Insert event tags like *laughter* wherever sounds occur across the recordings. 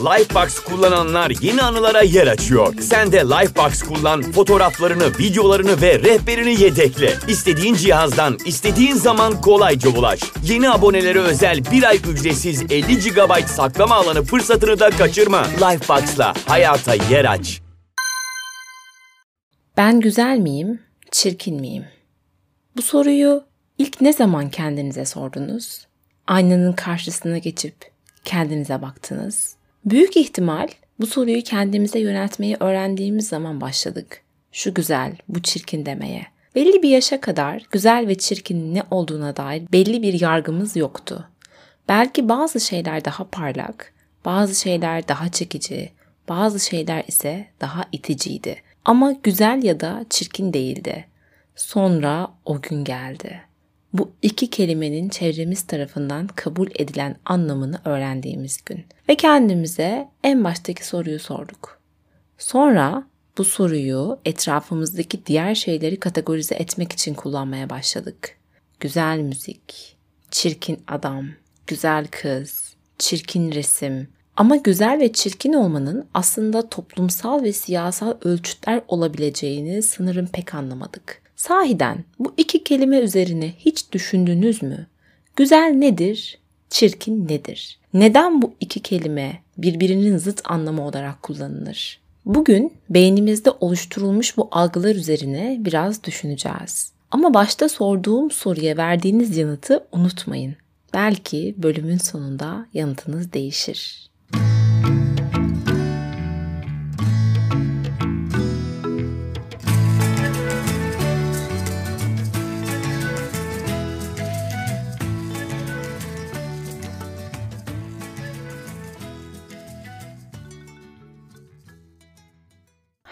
Lifebox kullananlar yeni anılara yer açıyor. Sen de Lifebox kullan, fotoğraflarını, videolarını ve rehberini yedekle. İstediğin cihazdan, istediğin zaman kolayca ulaş. Yeni abonelere özel bir ay ücretsiz 50 GB saklama alanı fırsatını da kaçırma. Lifebox'la hayata yer aç. Ben güzel miyim, çirkin miyim? Bu soruyu ilk ne zaman kendinize sordunuz? Aynanın karşısına geçip kendinize baktınız. Büyük ihtimal bu soruyu kendimize yöneltmeyi öğrendiğimiz zaman başladık. Şu güzel, bu çirkin demeye. Belli bir yaşa kadar güzel ve çirkin ne olduğuna dair belli bir yargımız yoktu. Belki bazı şeyler daha parlak, bazı şeyler daha çekici, bazı şeyler ise daha iticiydi. Ama güzel ya da çirkin değildi. Sonra o gün geldi. Bu iki kelimenin çevremiz tarafından kabul edilen anlamını öğrendiğimiz gün. Ve kendimize en baştaki soruyu sorduk. Sonra bu soruyu etrafımızdaki diğer şeyleri kategorize etmek için kullanmaya başladık. Güzel müzik, çirkin adam, güzel kız, çirkin resim. Ama güzel ve çirkin olmanın aslında toplumsal ve siyasal ölçütler olabileceğini sanırım pek anlamadık. Sahiden bu iki kelime üzerine hiç düşündünüz mü? Güzel nedir? Çirkin nedir? Neden bu iki kelime birbirinin zıt anlamı olarak kullanılır? Bugün beynimizde oluşturulmuş bu algılar üzerine biraz düşüneceğiz. Ama başta sorduğum soruya verdiğiniz yanıtı unutmayın. Belki bölümün sonunda yanıtınız değişir.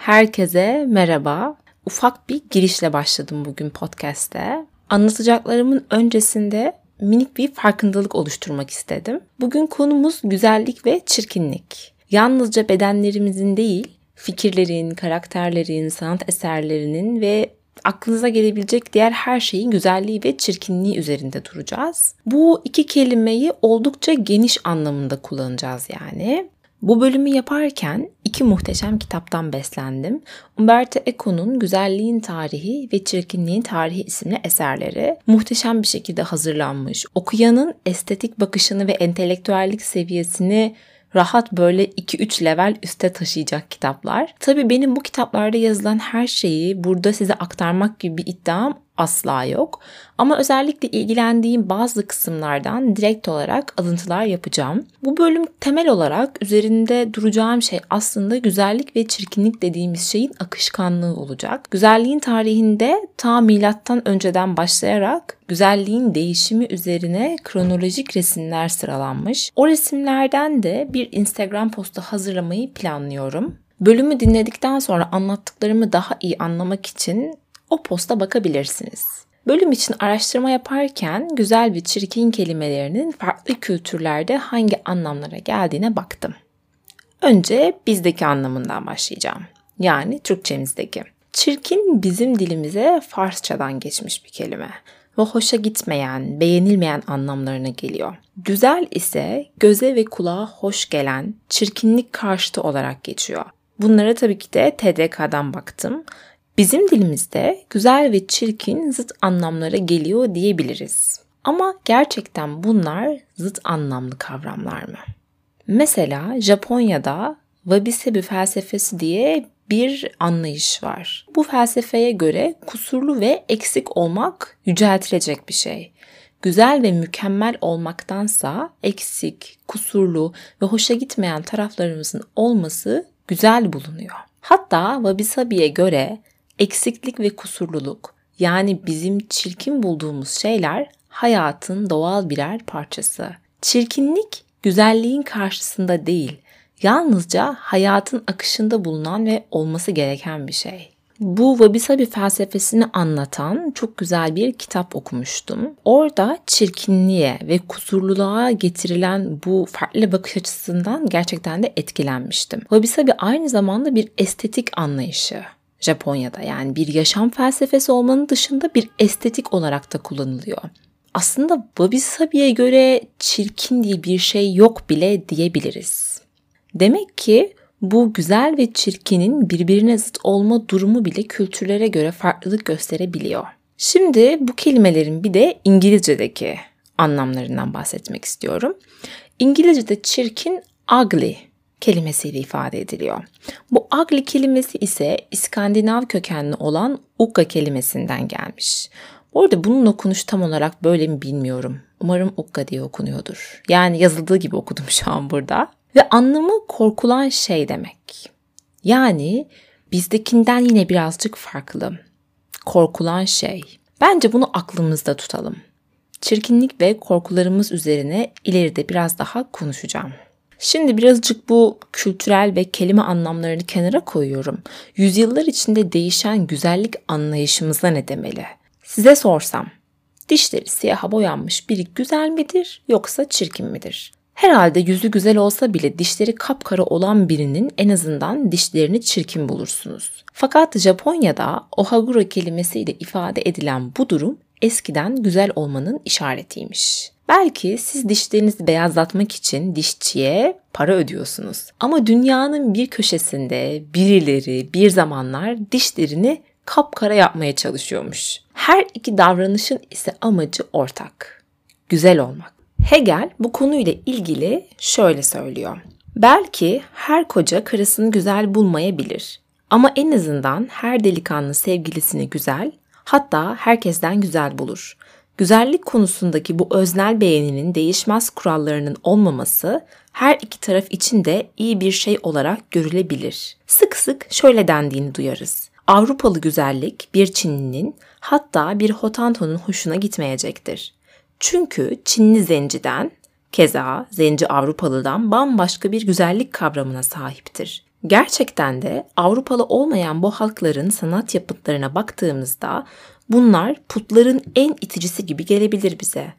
Herkese merhaba. Ufak bir girişle başladım bugün podcast'te. Anlatacaklarımın öncesinde minik bir farkındalık oluşturmak istedim. Bugün konumuz güzellik ve çirkinlik. Yalnızca bedenlerimizin değil, fikirlerin, karakterlerin, sanat eserlerinin ve aklınıza gelebilecek diğer her şeyin güzelliği ve çirkinliği üzerinde duracağız. Bu iki kelimeyi oldukça geniş anlamında kullanacağız yani. Bu bölümü yaparken iki muhteşem kitaptan beslendim. Umberto Eco'nun Güzelliğin Tarihi ve Çirkinliğin Tarihi isimli eserleri muhteşem bir şekilde hazırlanmış. Okuyanın estetik bakışını ve entelektüellik seviyesini rahat böyle 2-3 level üste taşıyacak kitaplar. Tabii benim bu kitaplarda yazılan her şeyi burada size aktarmak gibi bir iddiam asla yok. Ama özellikle ilgilendiğim bazı kısımlardan direkt olarak alıntılar yapacağım. Bu bölüm temel olarak üzerinde duracağım şey aslında güzellik ve çirkinlik dediğimiz şeyin akışkanlığı olacak. Güzelliğin tarihinde ta milattan önceden başlayarak güzelliğin değişimi üzerine kronolojik resimler sıralanmış. O resimlerden de bir Instagram postu hazırlamayı planlıyorum. Bölümü dinledikten sonra anlattıklarımı daha iyi anlamak için o posta bakabilirsiniz. Bölüm için araştırma yaparken güzel ve çirkin kelimelerinin farklı kültürlerde hangi anlamlara geldiğine baktım. Önce bizdeki anlamından başlayacağım. Yani Türkçemizdeki. Çirkin bizim dilimize Farsçadan geçmiş bir kelime ve hoşa gitmeyen, beğenilmeyen anlamlarına geliyor. Güzel ise göze ve kulağa hoş gelen, çirkinlik karşıtı olarak geçiyor. Bunlara tabii ki de TDK'dan baktım Bizim dilimizde güzel ve çirkin zıt anlamlara geliyor diyebiliriz. Ama gerçekten bunlar zıt anlamlı kavramlar mı? Mesela Japonya'da Wabi-Sabi felsefesi diye bir anlayış var. Bu felsefeye göre kusurlu ve eksik olmak yüceltilecek bir şey. Güzel ve mükemmel olmaktansa eksik, kusurlu ve hoşa gitmeyen taraflarımızın olması güzel bulunuyor. Hatta Wabi-Sabi'ye göre eksiklik ve kusurluluk yani bizim çirkin bulduğumuz şeyler hayatın doğal birer parçası. Çirkinlik güzelliğin karşısında değil, yalnızca hayatın akışında bulunan ve olması gereken bir şey. Bu Wabi Sabi felsefesini anlatan çok güzel bir kitap okumuştum. Orada çirkinliğe ve kusurluluğa getirilen bu farklı bakış açısından gerçekten de etkilenmiştim. Wabi Sabi aynı zamanda bir estetik anlayışı. Japonya'da yani bir yaşam felsefesi olmanın dışında bir estetik olarak da kullanılıyor. Aslında Wabi Sabi'ye göre çirkin diye bir şey yok bile diyebiliriz. Demek ki bu güzel ve çirkinin birbirine zıt olma durumu bile kültürlere göre farklılık gösterebiliyor. Şimdi bu kelimelerin bir de İngilizce'deki anlamlarından bahsetmek istiyorum. İngilizce'de çirkin ugly kelimesiyle ifade ediliyor. Bu ugly kelimesi ise İskandinav kökenli olan ukka kelimesinden gelmiş. Bu arada bunun okunuşu tam olarak böyle mi bilmiyorum. Umarım ukka diye okunuyordur. Yani yazıldığı gibi okudum *laughs* şu an burada. Ve anlamı korkulan şey demek. Yani bizdekinden yine birazcık farklı. Korkulan şey. Bence bunu aklımızda tutalım. Çirkinlik ve korkularımız üzerine ileride biraz daha konuşacağım. Şimdi birazcık bu kültürel ve kelime anlamlarını kenara koyuyorum. Yüzyıllar içinde değişen güzellik anlayışımıza ne demeli? Size sorsam, dişleri siyaha boyanmış biri güzel midir yoksa çirkin midir? Herhalde yüzü güzel olsa bile dişleri kapkara olan birinin en azından dişlerini çirkin bulursunuz. Fakat Japonya'da ohaguro kelimesiyle ifade edilen bu durum eskiden güzel olmanın işaretiymiş. Belki siz dişlerinizi beyazlatmak için dişçiye para ödüyorsunuz. Ama dünyanın bir köşesinde birileri bir zamanlar dişlerini kapkara yapmaya çalışıyormuş. Her iki davranışın ise amacı ortak. Güzel olmak. Hegel bu konuyla ilgili şöyle söylüyor. Belki her koca karısını güzel bulmayabilir. Ama en azından her delikanlı sevgilisini güzel, hatta herkesten güzel bulur. Güzellik konusundaki bu öznel beğeninin değişmez kurallarının olmaması her iki taraf için de iyi bir şey olarak görülebilir. Sık sık şöyle dendiğini duyarız. Avrupalı güzellik bir Çinlinin hatta bir Hotanto'nun hoşuna gitmeyecektir. Çünkü Çinli zenciden, keza zenci Avrupalıdan bambaşka bir güzellik kavramına sahiptir. Gerçekten de Avrupalı olmayan bu halkların sanat yapıtlarına baktığımızda bunlar putların en iticisi gibi gelebilir bize.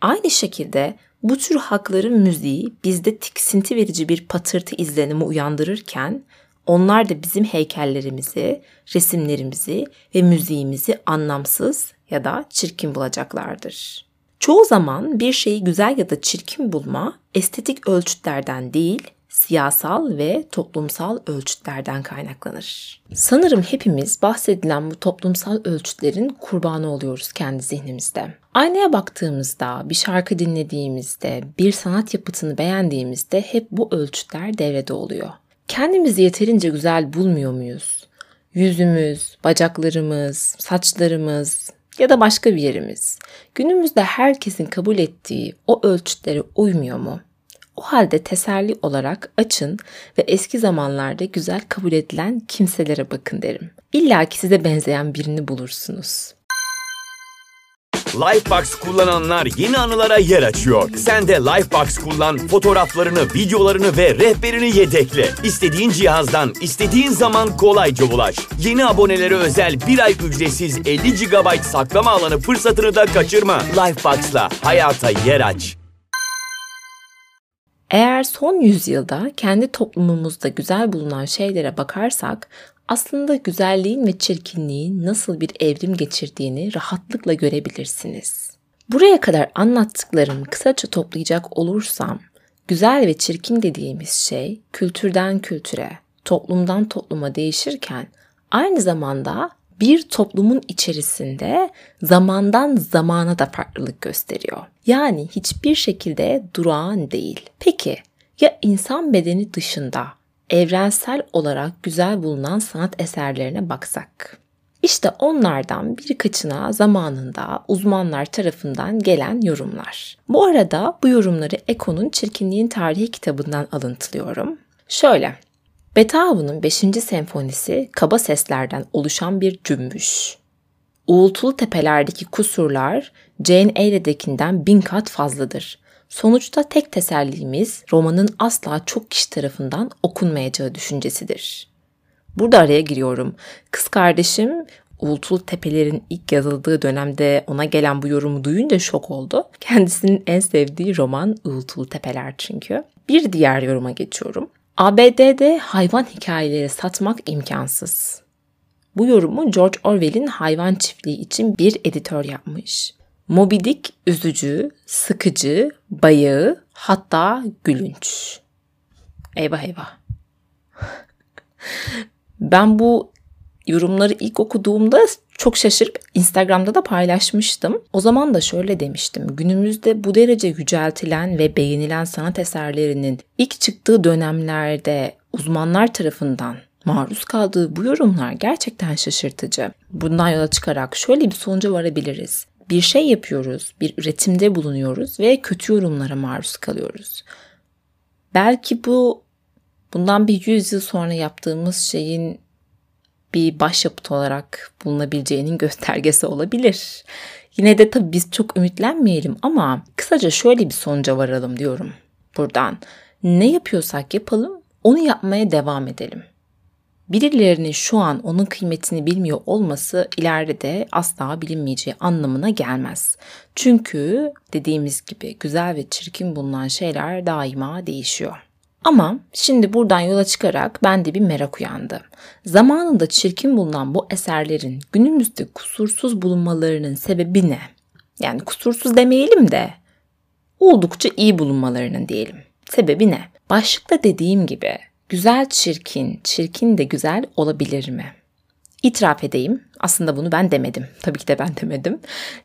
Aynı şekilde bu tür halkların müziği bizde tiksinti verici bir patırtı izlenimi uyandırırken onlar da bizim heykellerimizi, resimlerimizi ve müziğimizi anlamsız ya da çirkin bulacaklardır. Çoğu zaman bir şeyi güzel ya da çirkin bulma estetik ölçütlerden değil, siyasal ve toplumsal ölçütlerden kaynaklanır. Sanırım hepimiz bahsedilen bu toplumsal ölçütlerin kurbanı oluyoruz kendi zihnimizde. Aynaya baktığımızda, bir şarkı dinlediğimizde, bir sanat yapıtını beğendiğimizde hep bu ölçütler devrede oluyor. Kendimizi yeterince güzel bulmuyor muyuz? Yüzümüz, bacaklarımız, saçlarımız, ya da başka bir yerimiz günümüzde herkesin kabul ettiği o ölçütlere uymuyor mu? O halde teselli olarak açın ve eski zamanlarda güzel kabul edilen kimselere bakın derim. İlla ki size benzeyen birini bulursunuz. Lifebox kullananlar yeni anılara yer açıyor. Sen de Lifebox kullan, fotoğraflarını, videolarını ve rehberini yedekle. İstediğin cihazdan, istediğin zaman kolayca ulaş. Yeni abonelere özel bir ay ücretsiz 50 GB saklama alanı fırsatını da kaçırma. Lifebox'la hayata yer aç. Eğer son yüzyılda kendi toplumumuzda güzel bulunan şeylere bakarsak aslında güzelliğin ve çirkinliğin nasıl bir evrim geçirdiğini rahatlıkla görebilirsiniz. Buraya kadar anlattıklarımı kısaca toplayacak olursam, güzel ve çirkin dediğimiz şey kültürden kültüre, toplumdan topluma değişirken aynı zamanda bir toplumun içerisinde zamandan zamana da farklılık gösteriyor. Yani hiçbir şekilde durağan değil. Peki ya insan bedeni dışında evrensel olarak güzel bulunan sanat eserlerine baksak? İşte onlardan birkaçına zamanında uzmanlar tarafından gelen yorumlar. Bu arada bu yorumları Eko'nun Çirkinliğin Tarihi kitabından alıntılıyorum. Şöyle, Beethoven'ın 5. senfonisi kaba seslerden oluşan bir cümbüş. Uğultulu tepelerdeki kusurlar Jane Eyre'dekinden bin kat fazladır. Sonuçta tek tesellimiz romanın asla çok kişi tarafından okunmayacağı düşüncesidir. Burada araya giriyorum. Kız kardeşim Uğultulu Tepelerin ilk yazıldığı dönemde ona gelen bu yorumu duyunca şok oldu. Kendisinin en sevdiği roman Uğultulu Tepeler çünkü. Bir diğer yoruma geçiyorum. ABD'de hayvan hikayeleri satmak imkansız. Bu yorumu George Orwell'in hayvan çiftliği için bir editör yapmış. Moby Dick üzücü, sıkıcı, bayağı, hatta gülünç. Eyvah eyvah. *laughs* ben bu yorumları ilk okuduğumda çok şaşırıp Instagram'da da paylaşmıştım. O zaman da şöyle demiştim. Günümüzde bu derece yüceltilen ve beğenilen sanat eserlerinin ilk çıktığı dönemlerde uzmanlar tarafından maruz kaldığı bu yorumlar gerçekten şaşırtıcı. Bundan yola çıkarak şöyle bir sonuca varabiliriz. Bir şey yapıyoruz, bir üretimde bulunuyoruz ve kötü yorumlara maruz kalıyoruz. Belki bu bundan bir yüz yıl sonra yaptığımız şeyin bir başyapıt olarak bulunabileceğinin göstergesi olabilir. Yine de tabii biz çok ümitlenmeyelim ama kısaca şöyle bir sonuca varalım diyorum buradan. Ne yapıyorsak yapalım onu yapmaya devam edelim. Birilerinin şu an onun kıymetini bilmiyor olması ileride de asla bilinmeyeceği anlamına gelmez. Çünkü dediğimiz gibi güzel ve çirkin bulunan şeyler daima değişiyor. Ama şimdi buradan yola çıkarak bende bir merak uyandı. Zamanında çirkin bulunan bu eserlerin günümüzde kusursuz bulunmalarının sebebi ne? Yani kusursuz demeyelim de oldukça iyi bulunmalarının diyelim. Sebebi ne? Başlıkta dediğim gibi güzel çirkin, çirkin de güzel olabilir mi? İtiraf edeyim. Aslında bunu ben demedim. Tabii ki de ben *laughs* demedim.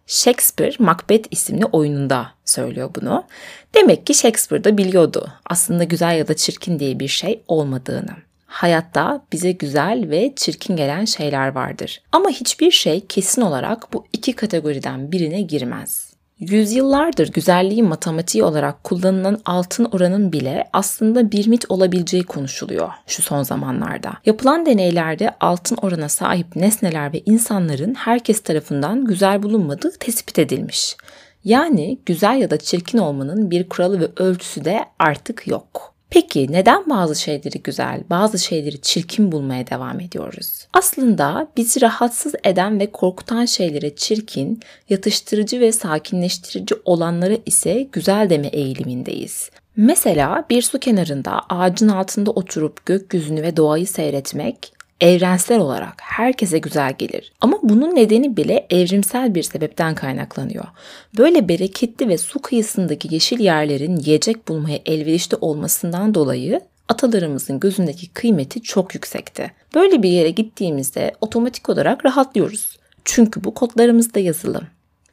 Shakespeare Macbeth isimli oyununda söylüyor bunu. Demek ki Shakespeare da biliyordu aslında güzel ya da çirkin diye bir şey olmadığını. Hayatta bize güzel ve çirkin gelen şeyler vardır. Ama hiçbir şey kesin olarak bu iki kategoriden birine girmez. Yüzyıllardır güzelliğin matematiği olarak kullanılan altın oranın bile aslında bir mit olabileceği konuşuluyor şu son zamanlarda. Yapılan deneylerde altın orana sahip nesneler ve insanların herkes tarafından güzel bulunmadığı tespit edilmiş. Yani güzel ya da çirkin olmanın bir kuralı ve ölçüsü de artık yok. Peki neden bazı şeyleri güzel, bazı şeyleri çirkin bulmaya devam ediyoruz? Aslında bizi rahatsız eden ve korkutan şeylere çirkin, yatıştırıcı ve sakinleştirici olanları ise güzel deme eğilimindeyiz. Mesela bir su kenarında ağacın altında oturup gökyüzünü ve doğayı seyretmek evrensel olarak herkese güzel gelir. Ama bunun nedeni bile evrimsel bir sebepten kaynaklanıyor. Böyle bereketli ve su kıyısındaki yeşil yerlerin yiyecek bulmaya elverişli olmasından dolayı atalarımızın gözündeki kıymeti çok yüksekti. Böyle bir yere gittiğimizde otomatik olarak rahatlıyoruz. Çünkü bu kodlarımızda yazılı.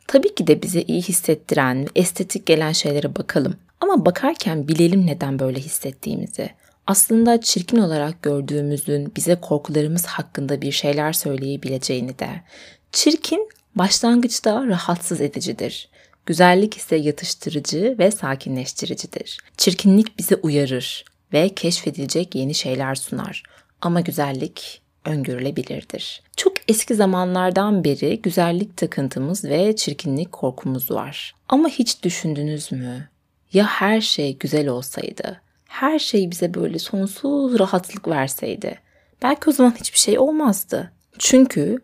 Tabii ki de bize iyi hissettiren estetik gelen şeylere bakalım. Ama bakarken bilelim neden böyle hissettiğimizi aslında çirkin olarak gördüğümüzün bize korkularımız hakkında bir şeyler söyleyebileceğini de. Çirkin başlangıçta rahatsız edicidir. Güzellik ise yatıştırıcı ve sakinleştiricidir. Çirkinlik bizi uyarır ve keşfedilecek yeni şeyler sunar. Ama güzellik öngörülebilirdir. Çok eski zamanlardan beri güzellik takıntımız ve çirkinlik korkumuz var. Ama hiç düşündünüz mü? Ya her şey güzel olsaydı? Her şey bize böyle sonsuz rahatlık verseydi belki o zaman hiçbir şey olmazdı. Çünkü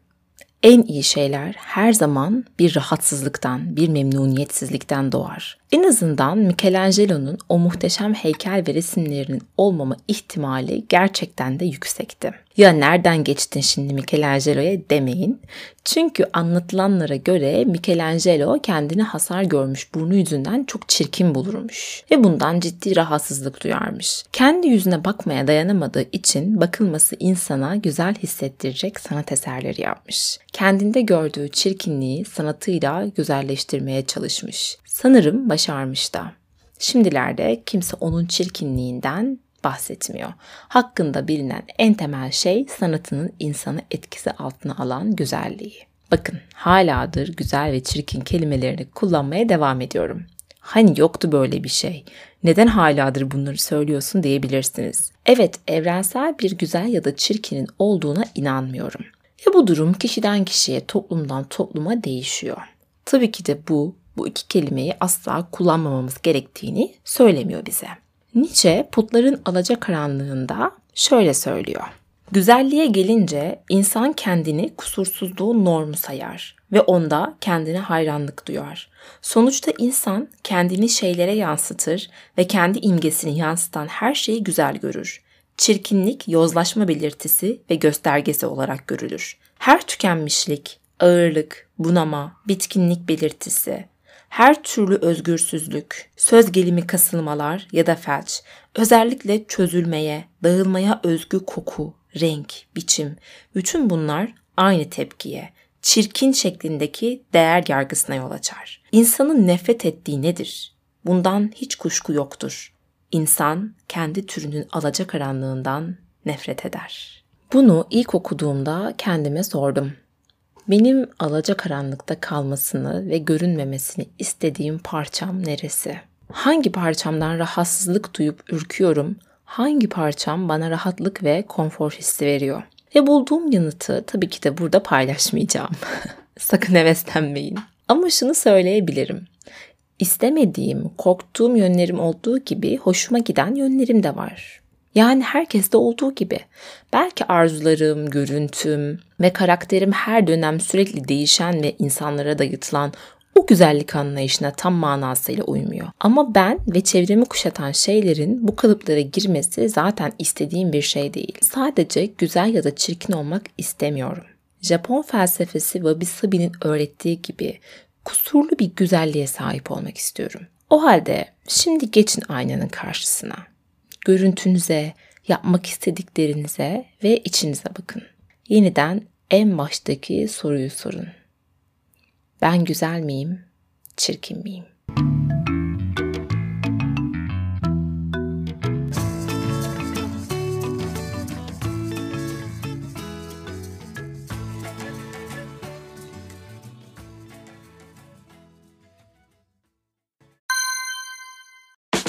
en iyi şeyler her zaman bir rahatsızlıktan, bir memnuniyetsizlikten doğar. En azından Michelangelo'nun o muhteşem heykel ve resimlerinin olmama ihtimali gerçekten de yüksekti. Ya nereden geçtin şimdi Michelangelo'ya demeyin. Çünkü anlatılanlara göre Michelangelo kendini hasar görmüş burnu yüzünden çok çirkin bulurmuş ve bundan ciddi rahatsızlık duyarmış. Kendi yüzüne bakmaya dayanamadığı için bakılması insana güzel hissettirecek sanat eserleri yapmış. Kendinde gördüğü çirkinliği sanatıyla güzelleştirmeye çalışmış. Sanırım başarmış da. Şimdilerde kimse onun çirkinliğinden bahsetmiyor. Hakkında bilinen en temel şey sanatının insanı etkisi altına alan güzelliği. Bakın haladır güzel ve çirkin kelimelerini kullanmaya devam ediyorum. Hani yoktu böyle bir şey. Neden haladır bunları söylüyorsun diyebilirsiniz. Evet evrensel bir güzel ya da çirkinin olduğuna inanmıyorum. Ve bu durum kişiden kişiye, toplumdan topluma değişiyor. Tabii ki de bu bu iki kelimeyi asla kullanmamamız gerektiğini söylemiyor bize. Nietzsche putların alacakaranlığında şöyle söylüyor. Güzelliğe gelince insan kendini kusursuzluğu normu sayar ve onda kendine hayranlık duyar. Sonuçta insan kendini şeylere yansıtır ve kendi imgesini yansıtan her şeyi güzel görür. Çirkinlik yozlaşma belirtisi ve göstergesi olarak görülür. Her tükenmişlik, ağırlık, bunama, bitkinlik belirtisi, her türlü özgürsüzlük, söz gelimi kasılmalar ya da felç, özellikle çözülmeye, dağılmaya özgü koku, renk, biçim, bütün bunlar aynı tepkiye, çirkin şeklindeki değer yargısına yol açar. İnsanın nefret ettiği nedir? Bundan hiç kuşku yoktur. İnsan kendi türünün alacakaranlığından nefret eder. Bunu ilk okuduğumda kendime sordum. Benim alacakaranlıkta kalmasını ve görünmemesini istediğim parçam neresi? Hangi parçamdan rahatsızlık duyup ürküyorum? Hangi parçam bana rahatlık ve konfor hissi veriyor? Ve bulduğum yanıtı tabii ki de burada paylaşmayacağım. *laughs* Sakın heveslenmeyin. Ama şunu söyleyebilirim. İstemediğim, korktuğum yönlerim olduğu gibi hoşuma giden yönlerim de var. Yani herkeste olduğu gibi. Belki arzularım, görüntüm ve karakterim her dönem sürekli değişen ve insanlara dayatılan o güzellik anlayışına tam manasıyla uymuyor. Ama ben ve çevremi kuşatan şeylerin bu kalıplara girmesi zaten istediğim bir şey değil. Sadece güzel ya da çirkin olmak istemiyorum. Japon felsefesi Wabi Sabi'nin öğrettiği gibi kusurlu bir güzelliğe sahip olmak istiyorum. O halde şimdi geçin aynanın karşısına. Görüntünüze, yapmak istediklerinize ve içinize bakın. Yeniden en baştaki soruyu sorun. Ben güzel miyim, çirkin miyim?